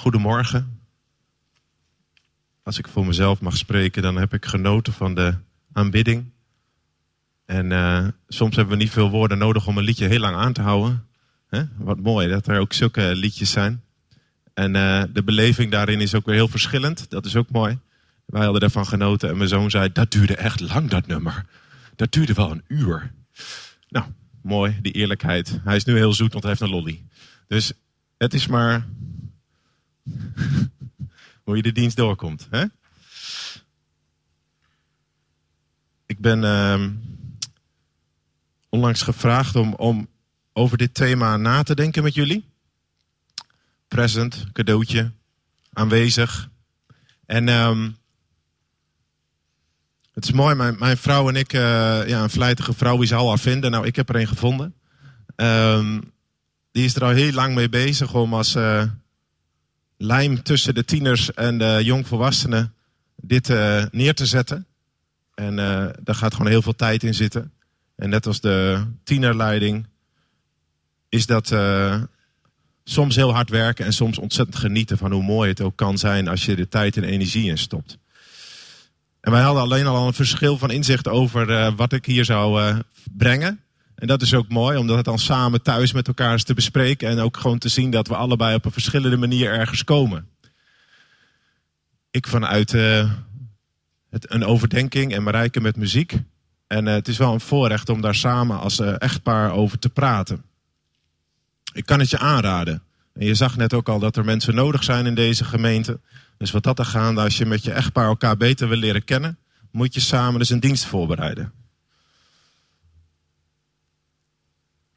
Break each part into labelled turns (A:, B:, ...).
A: Goedemorgen. Als ik voor mezelf mag spreken, dan heb ik genoten van de aanbidding. En uh, soms hebben we niet veel woorden nodig om een liedje heel lang aan te houden. Wat mooi dat er ook zulke liedjes zijn. En uh, de beleving daarin is ook weer heel verschillend. Dat is ook mooi. Wij hadden ervan genoten en mijn zoon zei, dat duurde echt lang dat nummer. Dat duurde wel een uur. Nou, mooi, die eerlijkheid. Hij is nu heel zoet, want hij heeft een lolly. Dus het is maar hoe je de dienst doorkomt. Hè? Ik ben uh, onlangs gevraagd om, om over dit thema na te denken met jullie. Present, cadeautje, aanwezig. En um, het is mooi, mijn, mijn vrouw en ik, uh, ja, een vlijtige vrouw, wie zal haar vinden? Nou, ik heb er een gevonden. Um, die is er al heel lang mee bezig om als uh, lijm tussen de tieners en de jongvolwassenen dit uh, neer te zetten. En uh, daar gaat gewoon heel veel tijd in zitten. En net als de tienerleiding is dat soms heel hard werken en soms ontzettend genieten van hoe mooi het ook kan zijn als je de tijd en energie in stopt. En wij hadden alleen al een verschil van inzicht over wat ik hier zou brengen. En dat is ook mooi, om dat dan samen thuis met elkaar eens te bespreken. En ook gewoon te zien dat we allebei op een verschillende manier ergens komen. Ik vanuit uh, het, een overdenking en Marijke met muziek. En uh, het is wel een voorrecht om daar samen als uh, echtpaar over te praten. Ik kan het je aanraden. En je zag net ook al dat er mensen nodig zijn in deze gemeente. Dus wat dat er gaande, als je met je echtpaar elkaar beter wil leren kennen, moet je samen dus een dienst voorbereiden.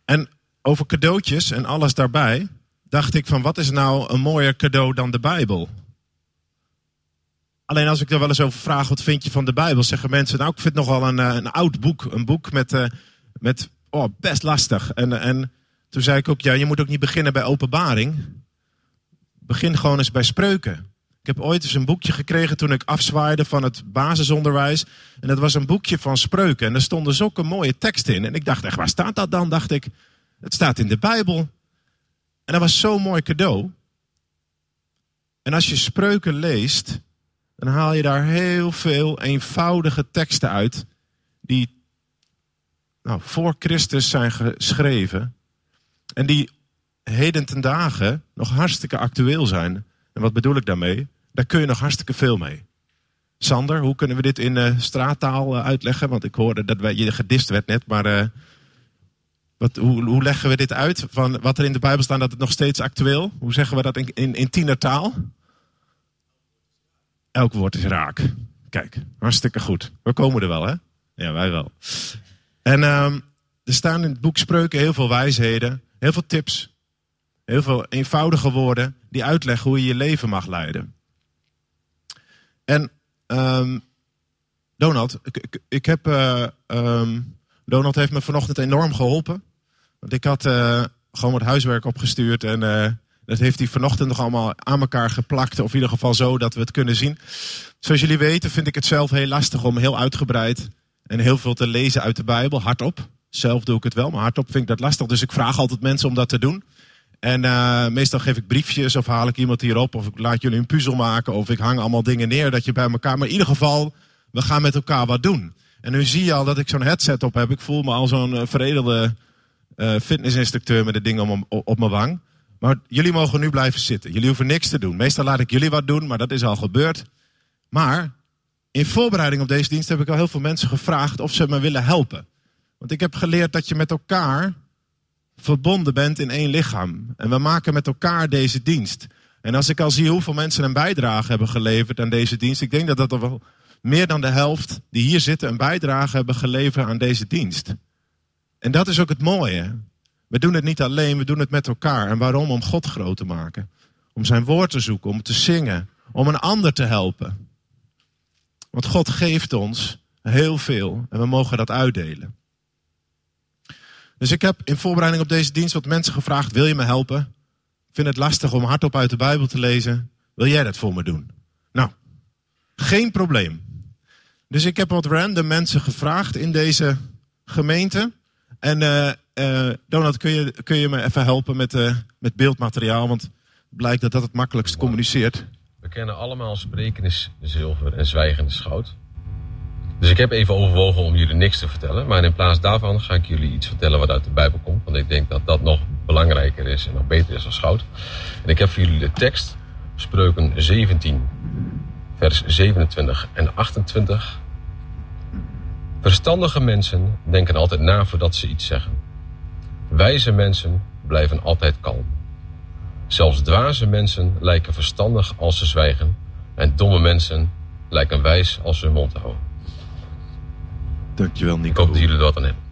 A: En over cadeautjes en alles daarbij, dacht ik van wat is nou een mooier cadeau dan de Bijbel? Alleen als ik er wel eens over vraag, wat vind je van de Bijbel? Zeggen mensen, nou ik vind het nogal een, eh, een oud boek. Een boek met, uh, met oh, best lastig. En, en toen zei ik ook, ja je moet ook niet beginnen bij openbaring. Begin gewoon eens bij spreuken. Ik heb ooit eens een boekje gekregen toen ik afzwaaide van het basisonderwijs. En dat was een boekje van spreuken. En er stonden zulke mooie teksten in. En ik dacht echt, waar staat dat dan? Dacht ik, het staat in de Bijbel. En dat was zo'n mooi cadeau. En als je spreuken leest, dan haal je daar heel veel eenvoudige teksten uit. Die nou, voor Christus zijn geschreven. En die heden ten dagen nog hartstikke actueel zijn. En wat bedoel ik daarmee? Daar kun je nog hartstikke veel mee. Sander, hoe kunnen we dit in uh, straattaal uh, uitleggen? Want ik hoorde dat wij, je gedist werd net, maar uh, wat, hoe, hoe, leggen we dit uit? Van wat er in de Bijbel staat, dat het nog steeds actueel? Hoe zeggen we dat in, in, in tienertaal? Elk woord is raak. Kijk, hartstikke goed. We komen er wel, hè? Ja, wij wel. En um, er staan in het boek Spreuken heel veel wijsheden, heel veel tips Heel veel eenvoudige woorden die uitleggen hoe je je leven mag leiden. En um, Donald, ik, ik, heb, uh, Donald heeft me vanochtend enorm geholpen. Want ik had uh, gewoon wat huiswerk opgestuurd en uh, dat heeft hij vanochtend nog allemaal aan elkaar geplakt. Of in ieder geval zo dat we het kunnen zien. Zoals jullie weten vind ik het zelf heel lastig om heel uitgebreid en heel veel te lezen uit de Bijbel, hardop. Zelf doe ik het wel, maar hardop vind ik dat lastig. Dus ik vraag altijd mensen om dat te doen. En uh, meestal geef ik briefjes of haal ik iemand hierop. Of ik laat jullie een puzzel maken. Of ik hang allemaal dingen neer dat je bij elkaar. Maar in ieder geval, we gaan met elkaar wat doen. En nu zie je al dat ik zo'n headset op heb. Ik voel me al zo'n uh, veredelde uh, fitnessinstructeur met de dingen op, op, op mijn wang. Maar jullie mogen nu blijven zitten. Jullie hoeven niks te doen. Meestal laat ik jullie wat doen, maar dat is al gebeurd. Maar in voorbereiding op deze dienst heb ik al heel veel mensen gevraagd of ze me willen helpen. Want ik heb geleerd dat je met elkaar verbonden bent in één lichaam. En we maken met elkaar deze dienst. En als ik al zie hoeveel mensen een bijdrage hebben geleverd aan deze dienst, ik denk dat dat wel meer dan de helft die hier zitten een bijdrage hebben geleverd aan deze dienst. En dat is ook het mooie. We doen het niet alleen, we doen het met elkaar. En waarom? Om God groot te maken. Om zijn woord te zoeken, om te zingen, om een ander te helpen. Want God geeft ons heel veel en we mogen dat uitdelen. Dus ik heb in voorbereiding op deze dienst wat mensen gevraagd: wil je me helpen? Ik vind het lastig om hardop uit de Bijbel te lezen. Wil jij dat voor me doen? Nou, geen probleem. Dus ik heb wat random mensen gevraagd in deze gemeente. En uh, uh, Donald, kun je, kun je me even helpen met, uh, met beeldmateriaal? Want blijkt dat dat het makkelijkst communiceert.
B: We kennen allemaal spreken is zilver en zwijgen is goud. Dus ik heb even overwogen om jullie niks te vertellen. Maar in plaats daarvan ga ik jullie iets vertellen wat uit de Bijbel komt. Want ik denk dat dat nog belangrijker is en nog beter is dan goud. En ik heb voor jullie de tekst, Spreuken 17, vers 27 en 28. Verstandige mensen denken altijd na voordat ze iets zeggen. Wijze mensen blijven altijd kalm. Zelfs dwaze mensen lijken verstandig als ze zwijgen. En domme mensen lijken wijs als ze hun mond houden.
A: Dankjewel, Nico.
B: Ik hoop dat jullie er wat aan hebben.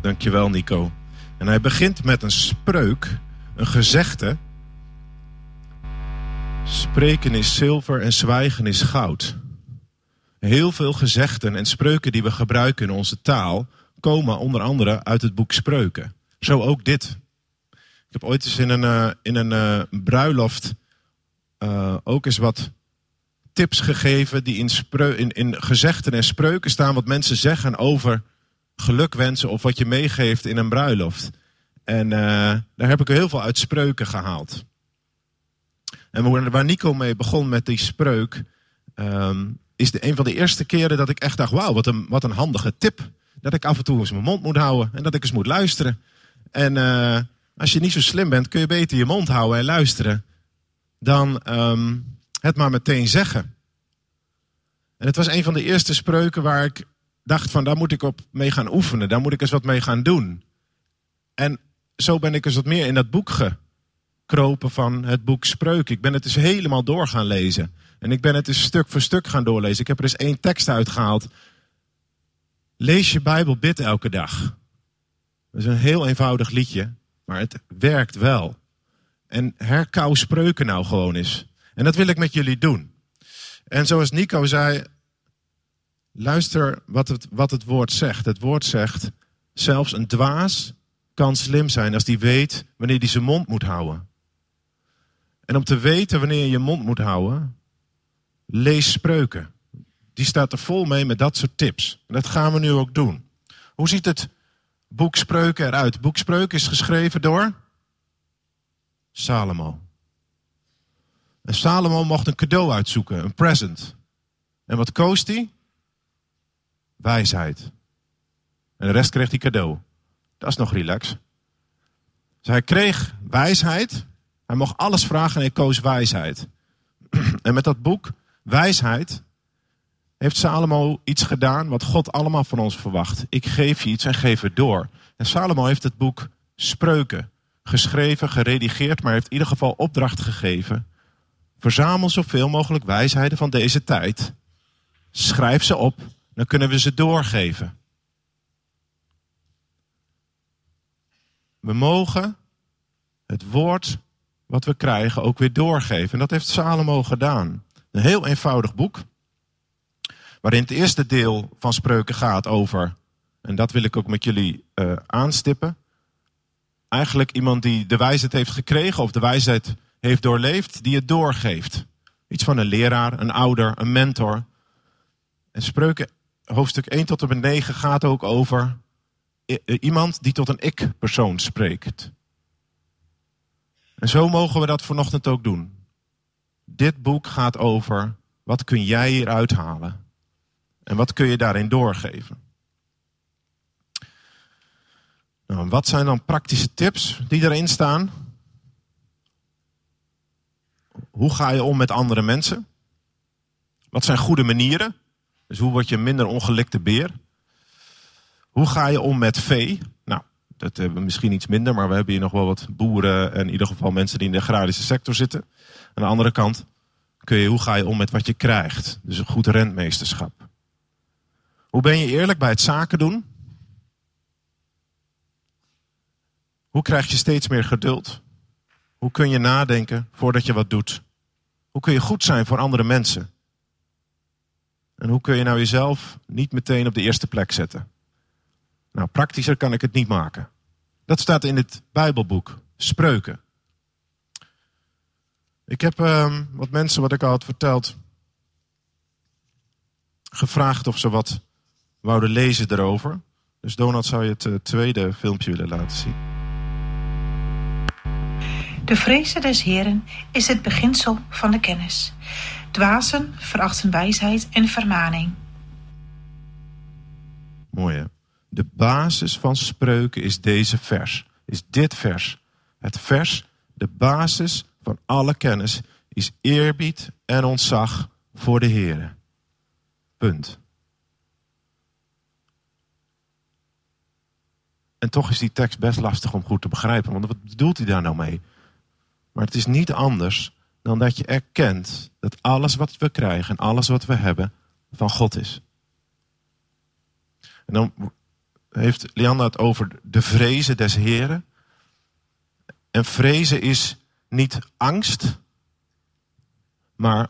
A: Dankjewel, Nico. En hij begint met een spreuk, een gezegde. Spreken is zilver en zwijgen is goud. Heel veel gezegden en spreuken die we gebruiken in onze taal komen onder andere uit het boek Spreuken. Zo ook dit. Ik heb ooit eens in een, uh, in een uh, bruiloft uh, ook eens wat tips gegeven die in, spreu in, in gezegden en spreuken staan wat mensen zeggen over gelukwensen of wat je meegeeft in een bruiloft. En daar heb ik heel veel uit spreuken gehaald. En waar Nico mee begon met die spreuk, um, is de, een van de eerste keren dat ik echt dacht: wauw, wat een, wat een handige tip. Dat ik af en toe eens mijn mond moet houden en dat ik eens moet luisteren. En uh, als je niet zo slim bent, kun je beter je mond houden en luisteren dan um, het maar meteen zeggen. En het was een van de eerste spreuken waar ik dacht van daar moet ik op mee gaan oefenen, daar moet ik eens wat mee gaan doen. En zo ben ik eens wat meer in dat boek gekropen van het boek Spreuken. Ik ben het dus helemaal door gaan lezen. En ik ben het dus stuk voor stuk gaan doorlezen. Ik heb er eens één tekst uitgehaald. Lees je Bijbel, bid elke dag. Dat is een heel eenvoudig liedje, maar het werkt wel. En herkauw spreuken nou gewoon eens. En dat wil ik met jullie doen. En zoals Nico zei, luister wat het, wat het woord zegt. Het woord zegt, zelfs een dwaas kan slim zijn als die weet wanneer hij zijn mond moet houden. En om te weten wanneer je je mond moet houden, lees spreuken. Die staat er vol mee met dat soort tips. En dat gaan we nu ook doen. Hoe ziet het boek Spreuken eruit? boek Spreuken is geschreven door Salomo. En Salomo mocht een cadeau uitzoeken, een present. En wat koos hij? Wijsheid. En de rest kreeg hij cadeau. Dat is nog relax. Dus hij kreeg wijsheid. Hij mocht alles vragen en hij koos wijsheid. En met dat boek wijsheid heeft Salomo iets gedaan wat God allemaal van ons verwacht. Ik geef je iets en geef het door. En Salomo heeft het boek Spreuken geschreven, geredigeerd, maar heeft in ieder geval opdracht gegeven. Verzamel zoveel mogelijk wijsheden van deze tijd. Schrijf ze op, dan kunnen we ze doorgeven. We mogen het woord wat we krijgen ook weer doorgeven. En dat heeft Salomo gedaan. Een heel eenvoudig boek. Waarin het eerste deel van spreuken gaat over, en dat wil ik ook met jullie uh, aanstippen. Eigenlijk iemand die de wijsheid heeft gekregen of de wijsheid heeft doorleefd, die het doorgeeft. Iets van een leraar, een ouder, een mentor. En spreuken hoofdstuk 1 tot en met 9 gaat ook over iemand die tot een ik-persoon spreekt. En zo mogen we dat vanochtend ook doen. Dit boek gaat over wat kun jij hier uithalen en wat kun je daarin doorgeven. Nou, wat zijn dan praktische tips die erin staan? Hoe ga je om met andere mensen? Wat zijn goede manieren? Dus hoe word je minder ongelikte beer? Hoe ga je om met vee? Nou, dat hebben we misschien iets minder, maar we hebben hier nog wel wat boeren en in ieder geval mensen die in de agrarische sector zitten. Aan de andere kant kun je, hoe ga je om met wat je krijgt? Dus een goed rentmeesterschap. Hoe ben je eerlijk bij het zaken doen? Hoe krijg je steeds meer geduld? Hoe kun je nadenken voordat je wat doet? Hoe kun je goed zijn voor andere mensen? En hoe kun je nou jezelf niet meteen op de eerste plek zetten? Nou, praktischer kan ik het niet maken. Dat staat in het Bijbelboek, Spreuken. Ik heb uh, wat mensen, wat ik al had verteld, gevraagd of ze wat wouden lezen erover. Dus Donald zou je het uh, tweede filmpje willen laten zien.
C: De vrezen des Heren is het beginsel van de kennis. Dwazen verachten wijsheid en vermaning.
A: Mooi? De basis van spreuken is deze vers. Is dit vers. Het vers, de basis van alle kennis, is eerbied en ontzag voor de Heer. Punt. En toch is die tekst best lastig om goed te begrijpen. Want wat bedoelt hij daar nou mee? Maar het is niet anders dan dat je erkent dat alles wat we krijgen en alles wat we hebben van God is. En dan heeft Lianna het over de vrezen des Heren. En vrezen is niet angst, maar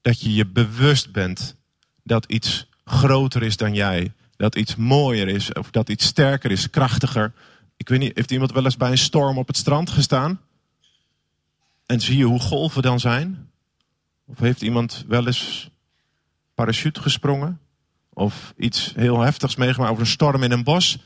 A: dat je je bewust bent dat iets groter is dan jij. Dat iets mooier is, of dat iets sterker is, krachtiger. Ik weet niet, heeft iemand wel eens bij een storm op het strand gestaan? En zie je hoe golven dan zijn? Of heeft iemand wel eens parachute gesprongen? Of iets heel heftigs meegemaakt over een storm in een bos?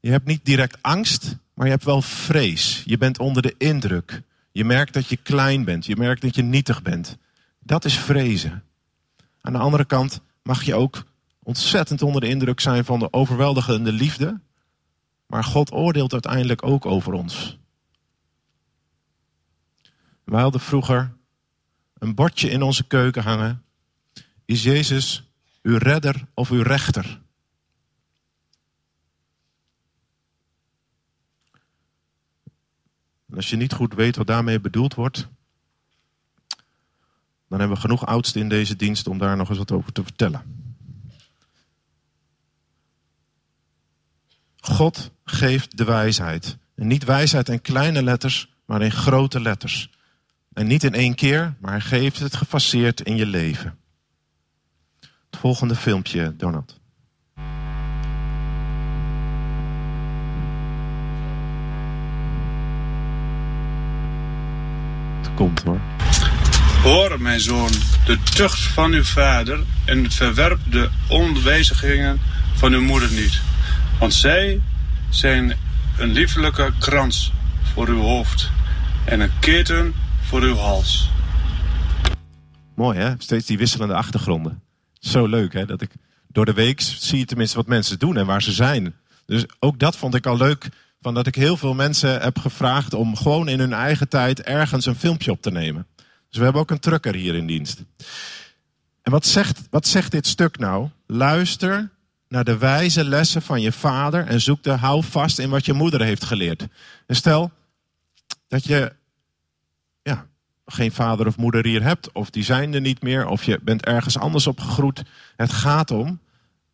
A: Je hebt niet direct angst, maar je hebt wel vrees. Je bent onder de indruk. Je merkt dat je klein bent. Je merkt dat je nietig bent. Dat is vrezen. Aan de andere kant mag je ook ontzettend onder de indruk zijn van de overweldigende liefde. Maar God oordeelt uiteindelijk ook over ons. Wij hadden vroeger een bordje in onze keuken hangen. Is Jezus uw redder of uw rechter? En als je niet goed weet wat daarmee bedoeld wordt, dan hebben we genoeg oudsten in deze dienst om daar nog eens wat over te vertellen. God geeft de wijsheid. En niet wijsheid in kleine letters, maar in grote letters. En niet in één keer, maar hij geeft het gefaseerd in je leven. Het volgende filmpje, Donald. Het komt hoor.
D: Hoor, mijn zoon, de tucht van uw vader en verwerp de onwijzigingen van uw moeder niet. Want zij zijn een liefelijke krans voor uw hoofd en een keten voor uw hals.
A: Mooi hè, steeds die wisselende achtergronden. Zo leuk hè, dat ik door de week zie je tenminste wat mensen doen en waar ze zijn. Dus ook dat vond ik al leuk, van dat ik heel veel mensen heb gevraagd om gewoon in hun eigen tijd ergens een filmpje op te nemen. Dus we hebben ook een trucker hier in dienst. En wat zegt, wat zegt dit stuk nou? Luister naar de wijze lessen van je vader en zoek de hou vast in wat je moeder heeft geleerd. En stel dat je geen vader of moeder hier hebt, of die zijn er niet meer, of je bent ergens anders opgegroeid. Het gaat om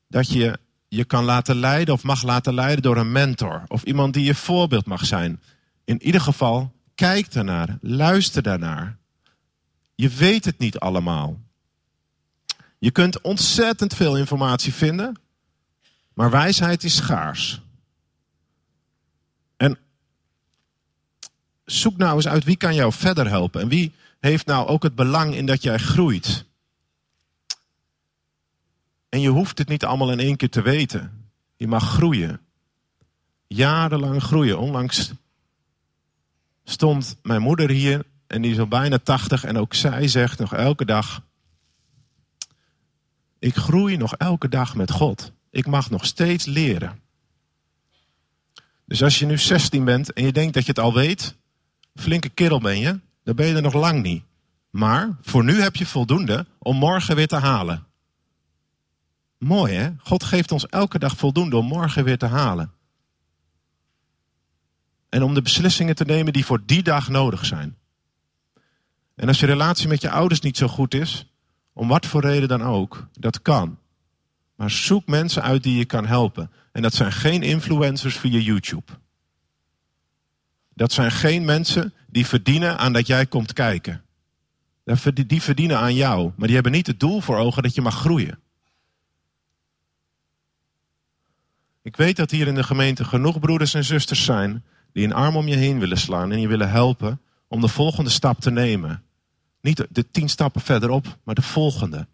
A: dat je je kan laten leiden of mag laten leiden door een mentor of iemand die je voorbeeld mag zijn. In ieder geval, kijk daarnaar, luister daarnaar. Je weet het niet allemaal. Je kunt ontzettend veel informatie vinden, maar wijsheid is schaars. En zoek nou eens uit wie kan jou verder helpen. En wie heeft nou ook het belang in dat jij groeit. En je hoeft het niet allemaal in één keer te weten. Je mag groeien. Jarenlang groeien. Onlangs stond mijn moeder hier en die is al bijna tachtig en ook zij zegt nog elke dag: Ik groei nog elke dag met God. Ik mag nog steeds leren. Dus als je nu 16 bent en je denkt dat je het al weet, flinke kerel ben je, dan ben je er nog lang niet. Maar voor nu heb je voldoende om morgen weer te halen. Mooi hè? God geeft ons elke dag voldoende om morgen weer te halen. En om de beslissingen te nemen die voor die dag nodig zijn. En als je relatie met je ouders niet zo goed is, om wat voor reden dan ook, dat kan. Maar zoek mensen uit die je kan helpen. En dat zijn geen influencers via YouTube. Dat zijn geen mensen die verdienen aan dat jij komt kijken. Die verdienen aan jou, maar die hebben niet het doel voor ogen dat je mag groeien. Ik weet dat hier in de gemeente genoeg broeders en zusters zijn die een arm om je heen willen slaan en je willen helpen om de volgende stap te nemen. Niet de tien stappen verderop, maar de volgende.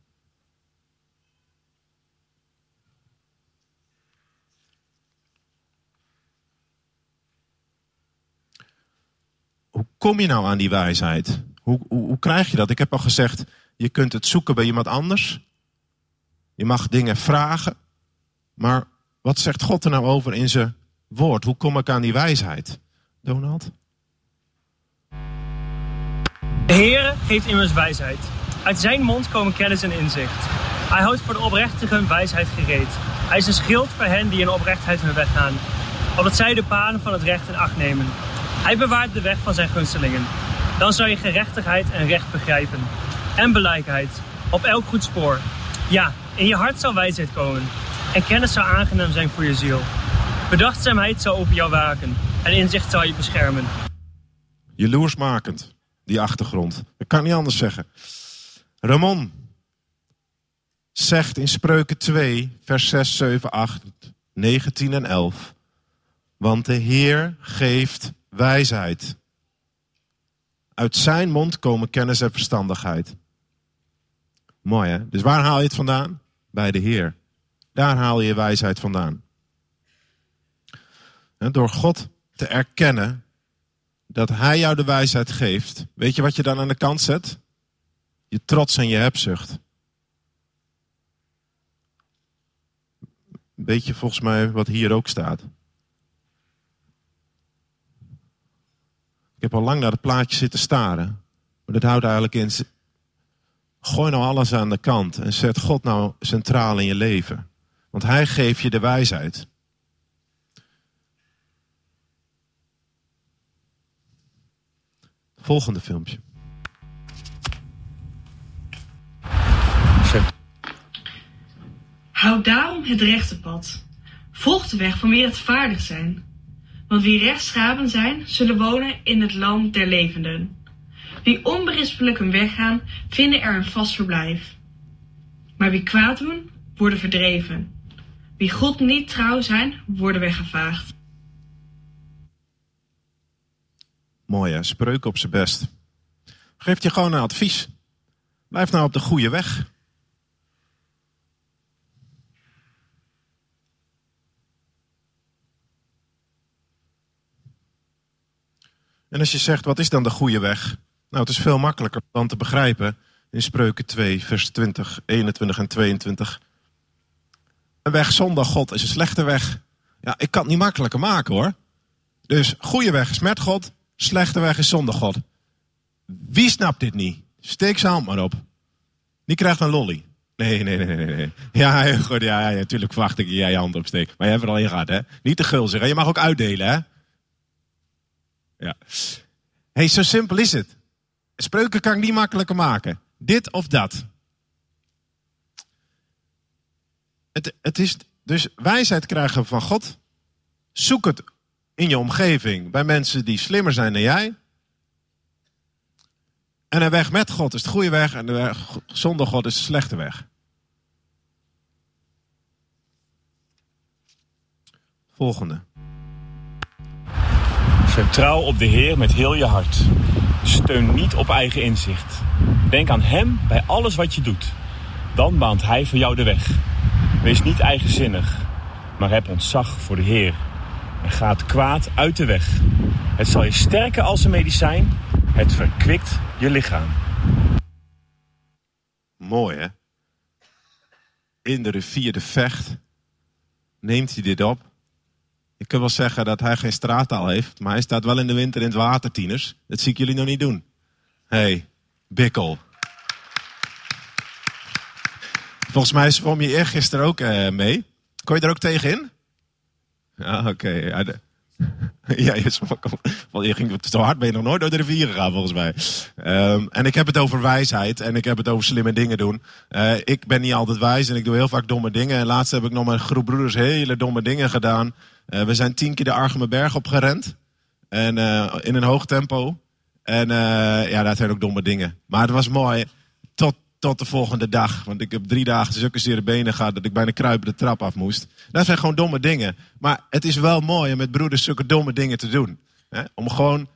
A: Hoe kom je nou aan die wijsheid? Hoe, hoe, hoe krijg je dat? Ik heb al gezegd, je kunt het zoeken bij iemand anders. Je mag dingen vragen. Maar wat zegt God er nou over in zijn woord? Hoe kom ik aan die wijsheid? Donald?
E: De Heer geeft immers wijsheid. Uit zijn mond komen kennis en inzicht. Hij houdt voor de oprechtigen wijsheid gereed. Hij is een schild voor hen die in oprechtheid hun weg gaan. Opdat zij de paden van het recht in acht nemen. Hij bewaart de weg van zijn gunstelingen. Dan zal je gerechtigheid en recht begrijpen. En belijkheid. Op elk goed spoor. Ja, in je hart zal wijsheid komen. En kennis zal aangenaam zijn voor je ziel. Bedachtzaamheid zal over jou waken. En inzicht zal je beschermen.
A: Jaloersmakend, die achtergrond. Ik kan niet anders zeggen. Ramon zegt in Spreuken 2, vers 6, 7, 8, 19 en 11. Want de Heer geeft wijsheid. Uit zijn mond komen kennis en verstandigheid. Mooi hè? Dus waar haal je het vandaan? Bij de Heer. Daar haal je wijsheid vandaan. Door God te erkennen dat Hij jou de wijsheid geeft, weet je wat je dan aan de kant zet? Je trots en je hebzucht. Beetje volgens mij wat hier ook staat. Ik heb al lang naar het plaatje zitten staren. Maar dat houdt eigenlijk in. Gooi nou alles aan de kant en zet God nou centraal in je leven. Want Hij geeft je de wijsheid. Volgende filmpje.
F: Houd daarom het rechte pad. Volg de weg van wie rechtvaardig zijn. Want wie rechtschapen zijn, zullen wonen in het land der levenden. Wie onberispelijk hun weg gaan, vinden er een vast verblijf. Maar wie kwaad doen, worden verdreven. Wie God niet trouw zijn, worden weggevaagd.
A: Mooi hè, spreuk op zijn best. Geeft je gewoon een advies. Blijf nou op de goede weg. En als je zegt, wat is dan de goede weg? Nou, het is veel makkelijker dan te begrijpen in Spreuken 2, vers 20, 21 en 22. Een weg zonder God is een slechte weg. Ja, ik kan het niet makkelijker maken hoor. Dus goede weg is met God, slechte weg is zonder God. Wie snapt dit niet? Steek zijn hand maar op. Die krijgt een lolly. Nee, nee, nee, nee. nee. Ja, goed, ja, ja, natuurlijk verwacht ik dat jij je hand opsteekt. Maar je hebt er al in gehad, hè? Niet te gul zeggen. Je mag ook uitdelen, hè? Ja. hey, zo simpel is het. Spreuken kan ik niet makkelijker maken. Dit of dat. Het, het is dus wijsheid krijgen van God. Zoek het in je omgeving bij mensen die slimmer zijn dan jij. En een weg met God is de goede weg en de weg zonder God is de slechte weg. Volgende.
G: Vertrouw op de Heer met heel je hart. Steun niet op eigen inzicht. Denk aan Hem bij alles wat je doet. Dan baant Hij voor jou de weg. Wees niet eigenzinnig, maar heb ontzag voor de Heer. En ga het kwaad uit de weg. Het zal je sterken als een medicijn. Het verkwikt je lichaam.
A: Mooi hè? In de rivier de Vecht neemt hij dit op. Ik kan wel zeggen dat hij geen straattaal heeft, maar hij staat wel in de winter in het water, tieners. Dat zie ik jullie nog niet doen. hey, Bikkel. Volgens mij zwom je eergisteren ook uh, mee. Kon je er ook tegenin? Ja, oké. Ja, je, zwom, je ging zo hard ben je nog nooit door de rivier gegaan, volgens mij. Um, en ik heb het over wijsheid en ik heb het over slimme dingen doen. Uh, ik ben niet altijd wijs en ik doe heel vaak domme dingen. En laatst heb ik nog een groep broeders hele domme dingen gedaan. Uh, we zijn tien keer de Argemeberg opgerend. En uh, in een hoog tempo. En ja, dat zijn ook domme dingen. Maar het was mooi. Tot, tot de volgende dag. Want ik heb drie dagen zulke zere benen gehad dat ik bijna kruipen de trap af moest. Dat zijn gewoon domme dingen. Maar het is wel mooi om met broeders zulke domme dingen te doen. Hè? Om gewoon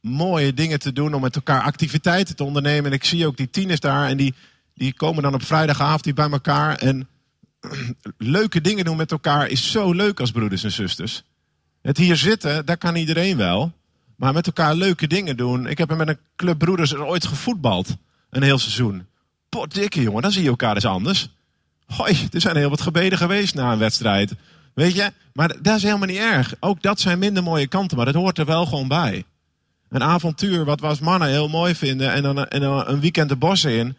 A: mooie dingen te doen. Om met elkaar activiteiten te ondernemen. En ik zie ook die tieners daar. En die, die komen dan op vrijdagavond bij elkaar. En leuke dingen doen met elkaar is zo leuk als broeders en zusters. Het hier zitten, daar kan iedereen wel. Maar met elkaar leuke dingen doen. Ik heb er met een club broeders ooit gevoetbald. Een heel seizoen. Potdikke jongen, dan zie je elkaar eens anders. Hoi, er zijn heel wat gebeden geweest na een wedstrijd. Weet je, maar dat is helemaal niet erg. Ook dat zijn minder mooie kanten, maar dat hoort er wel gewoon bij. Een avontuur wat we als mannen heel mooi vinden en dan, en dan een weekend de bossen in.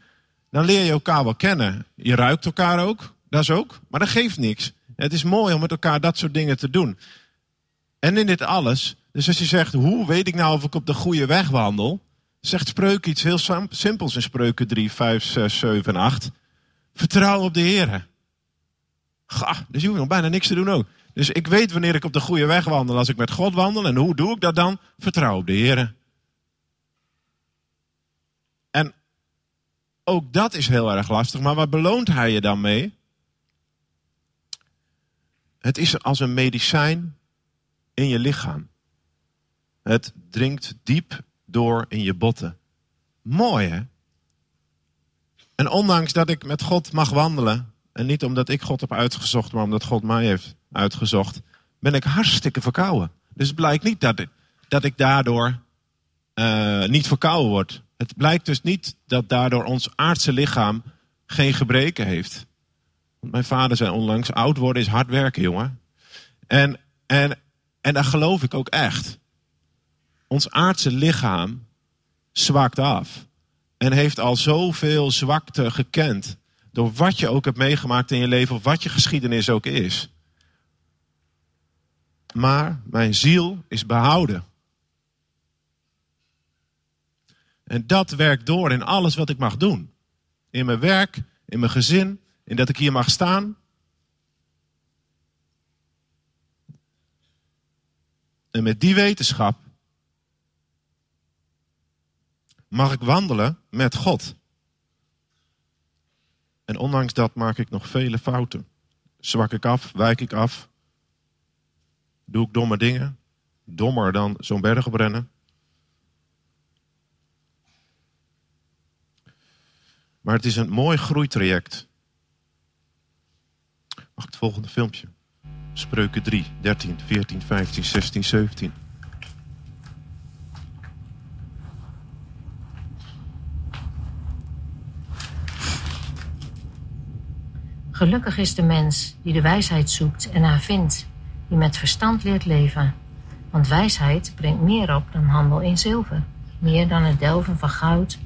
A: Dan leer je elkaar wel kennen. Je ruikt elkaar ook, dat is ook. Maar dat geeft niks. Het is mooi om met elkaar dat soort dingen te doen. En in dit alles, dus als je zegt, hoe weet ik nou of ik op de goede weg wandel? Zegt Spreuk iets heel simpels in Spreuken 3, 5, 6, 7 en 8. Vertrouw op de Heer. Ga, dus je hoeft nog bijna niks te doen ook. Dus ik weet wanneer ik op de goede weg wandel als ik met God wandel. En hoe doe ik dat dan? Vertrouw op de Heer. En ook dat is heel erg lastig. Maar wat beloont hij je dan mee? Het is als een medicijn in je lichaam. Het dringt diep door in je botten. Mooi hè? En ondanks dat ik met God mag wandelen, en niet omdat ik God heb uitgezocht, maar omdat God mij heeft uitgezocht, ben ik hartstikke verkouden. Dus het blijkt niet dat ik, dat ik daardoor uh, niet verkouden word. Het blijkt dus niet dat daardoor ons aardse lichaam geen gebreken heeft. Mijn vader zei onlangs, oud worden is hard werken, jongen. En, en, en dat geloof ik ook echt. Ons aardse lichaam zwakt af. En heeft al zoveel zwakte gekend. Door wat je ook hebt meegemaakt in je leven, of wat je geschiedenis ook is. Maar mijn ziel is behouden. En dat werkt door in alles wat ik mag doen. In mijn werk, in mijn gezin, in dat ik hier mag staan. En met die wetenschap mag ik wandelen met God. En ondanks dat maak ik nog vele fouten. Zwak ik af, wijk ik af. Doe ik domme dingen. Dommer dan zo'n berg oprennen. Maar het is een mooi groeitraject. Ik het volgende filmpje? Spreuken 3, 13, 14, 15, 16, 17.
H: Gelukkig is de mens die de wijsheid zoekt en haar vindt, die met verstand leert leven. Want wijsheid brengt meer op dan handel in zilver, meer dan het delven van goud.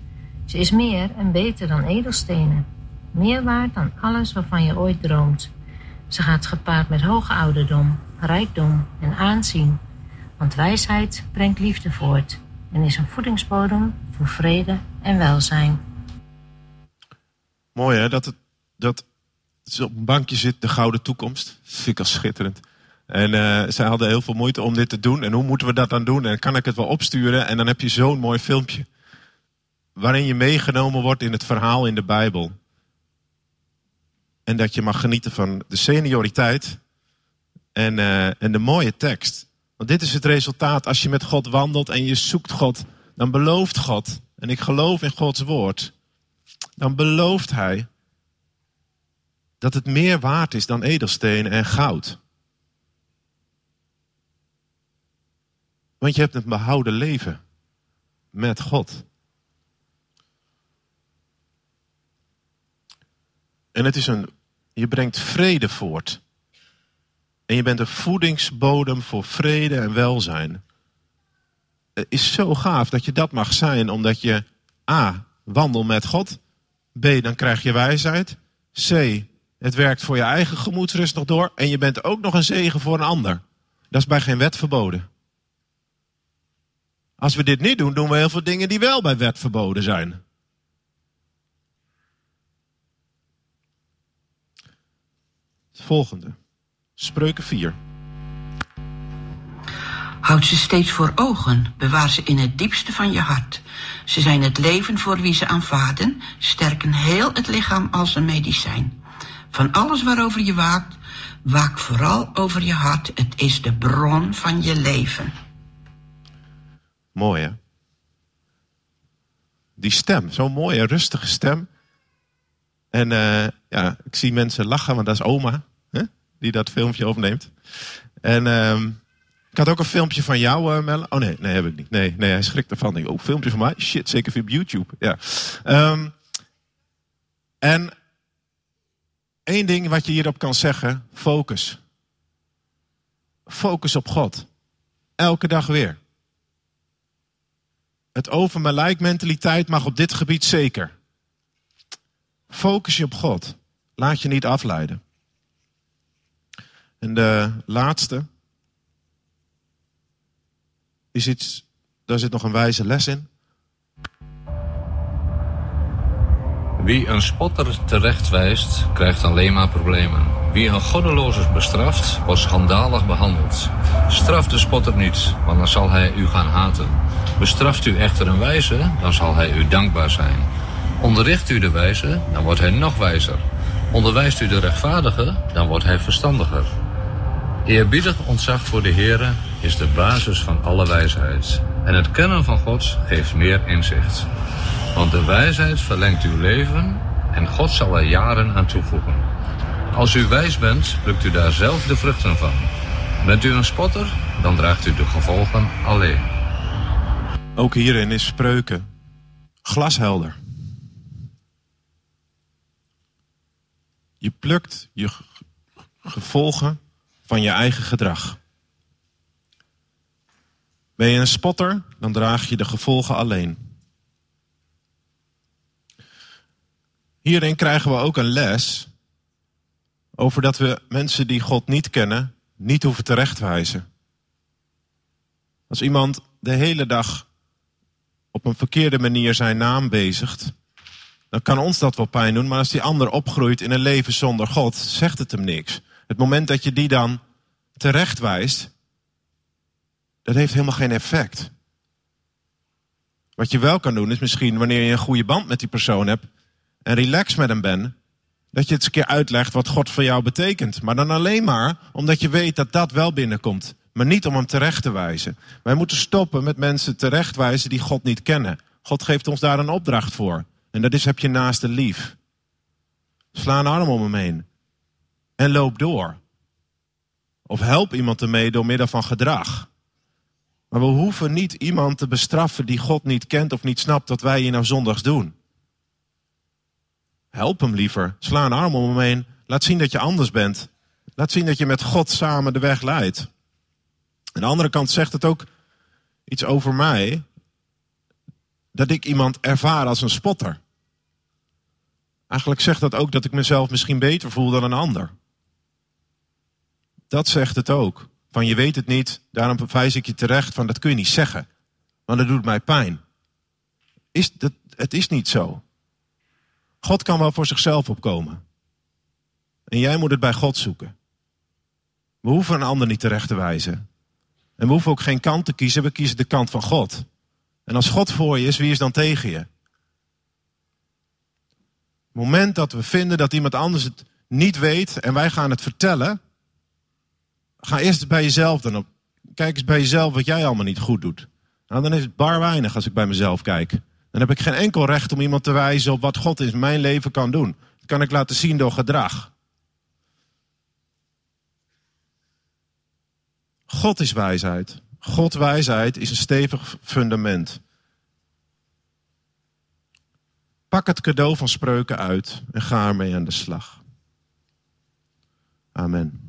H: Ze is meer en beter dan edelstenen, meer waard dan alles waarvan je ooit droomt. Ze gaat gepaard met hoge ouderdom, rijkdom en aanzien. Want wijsheid brengt liefde voort en is een voedingsbodem voor vrede en welzijn.
A: Mooi hè, dat, het, dat ze op een bankje zit, de gouden toekomst. Dat vind ik schitterend. En uh, zij hadden heel veel moeite om dit te doen. En hoe moeten we dat dan doen? En kan ik het wel opsturen? En dan heb je zo'n mooi filmpje. Waarin je meegenomen wordt in het verhaal in de Bijbel. En dat je mag genieten van de senioriteit en, uh, en de mooie tekst. Want dit is het resultaat als je met God wandelt en je zoekt God. Dan belooft God, en ik geloof in Gods woord. Dan belooft Hij dat het meer waard is dan edelstenen en goud. Want je hebt een behouden leven met God. En het is een, je brengt vrede voort. En je bent een voedingsbodem voor vrede en welzijn. Het is zo gaaf dat je dat mag zijn, omdat je A, wandel met God. B, dan krijg je wijsheid. C, het werkt voor je eigen gemoedsrust nog door. En je bent ook nog een zegen voor een ander. Dat is bij geen wet verboden. Als we dit niet doen, doen we heel veel dingen die wel bij wet verboden zijn. Het volgende. Spreuken 4.
I: Houd ze steeds voor ogen, bewaar ze in het diepste van je hart. Ze zijn het leven voor wie ze aanvaarden, sterken heel het lichaam als een medicijn. Van alles waarover je waakt, waak vooral over je hart. Het is de bron van je leven.
A: Mooi hè? Die stem, zo'n mooie, rustige stem. En uh, ja, ik zie mensen lachen, want dat is oma? Die dat filmpje opneemt. En, uh, Ik had ook een filmpje van jou, uh, Melle. Oh nee, nee, heb ik niet. Nee, nee hij schrikt ervan. Oh, filmpje van mij? Shit, zeker via YouTube. Ja. Um, en één ding wat je hierop kan zeggen: focus. Focus op God. Elke dag weer. Het over lijkt mentaliteit mag op dit gebied zeker. Focus je op God. Laat je niet afleiden. En de laatste is iets, daar zit nog een wijze les in.
J: Wie een spotter terechtwijst, krijgt alleen maar problemen. Wie een goddeloze bestraft, wordt schandalig behandeld. Straf de spotter niet, want dan zal hij u gaan haten. Bestraft u echter een wijze, dan zal hij u dankbaar zijn. Onderricht u de wijze, dan wordt hij nog wijzer. Onderwijst u de rechtvaardige, dan wordt hij verstandiger. Eerbiedig ontzag voor de Heere is de basis van alle wijsheid. En het kennen van God geeft meer inzicht. Want de wijsheid verlengt uw leven en God zal er jaren aan toevoegen. Als u wijs bent, plukt u daar zelf de vruchten van. Bent u een spotter, dan draagt u de gevolgen alleen.
A: Ook hierin is spreuken glashelder. Je plukt je gevolgen van je eigen gedrag. Ben je een spotter, dan draag je de gevolgen alleen. Hierin krijgen we ook een les over dat we mensen die God niet kennen, niet hoeven terechtwijzen. Als iemand de hele dag op een verkeerde manier zijn naam bezigt, dan kan ons dat wel pijn doen. Maar als die ander opgroeit in een leven zonder God, zegt het hem niks. Het moment dat je die dan terechtwijst, dat heeft helemaal geen effect. Wat je wel kan doen, is misschien wanneer je een goede band met die persoon hebt en relax met hem bent, dat je het eens een keer uitlegt wat God voor jou betekent. Maar dan alleen maar omdat je weet dat dat wel binnenkomt. Maar niet om hem terecht te wijzen. Wij moeten stoppen met mensen terechtwijzen die God niet kennen. God geeft ons daar een opdracht voor. En dat is heb je naast de lief. Sla een arm om hem heen. En loop door. Of help iemand ermee door middel van gedrag. Maar we hoeven niet iemand te bestraffen die God niet kent of niet snapt wat wij hier nou zondags doen. Help hem liever. Sla een arm om hem heen. Laat zien dat je anders bent. Laat zien dat je met God samen de weg leidt. Aan de andere kant zegt het ook iets over mij. Dat ik iemand ervaar als een spotter. Eigenlijk zegt dat ook dat ik mezelf misschien beter voel dan een ander. Dat zegt het ook. Van je weet het niet, daarom wijs ik je terecht van dat kun je niet zeggen. Want dat doet mij pijn. Is dat, het is niet zo. God kan wel voor zichzelf opkomen. En jij moet het bij God zoeken. We hoeven een ander niet terecht te wijzen. En we hoeven ook geen kant te kiezen, we kiezen de kant van God. En als God voor je is, wie is dan tegen je? Het moment dat we vinden dat iemand anders het niet weet en wij gaan het vertellen, ga eerst bij jezelf dan op. Kijk eens bij jezelf wat jij allemaal niet goed doet. Nou, dan is het bar weinig als ik bij mezelf kijk. Dan heb ik geen enkel recht om iemand te wijzen op wat God in mijn leven kan doen. Dat kan ik laten zien door gedrag. God is wijsheid. God wijsheid is een stevig fundament. Pak het cadeau van spreuken uit en ga ermee aan de slag. Amen.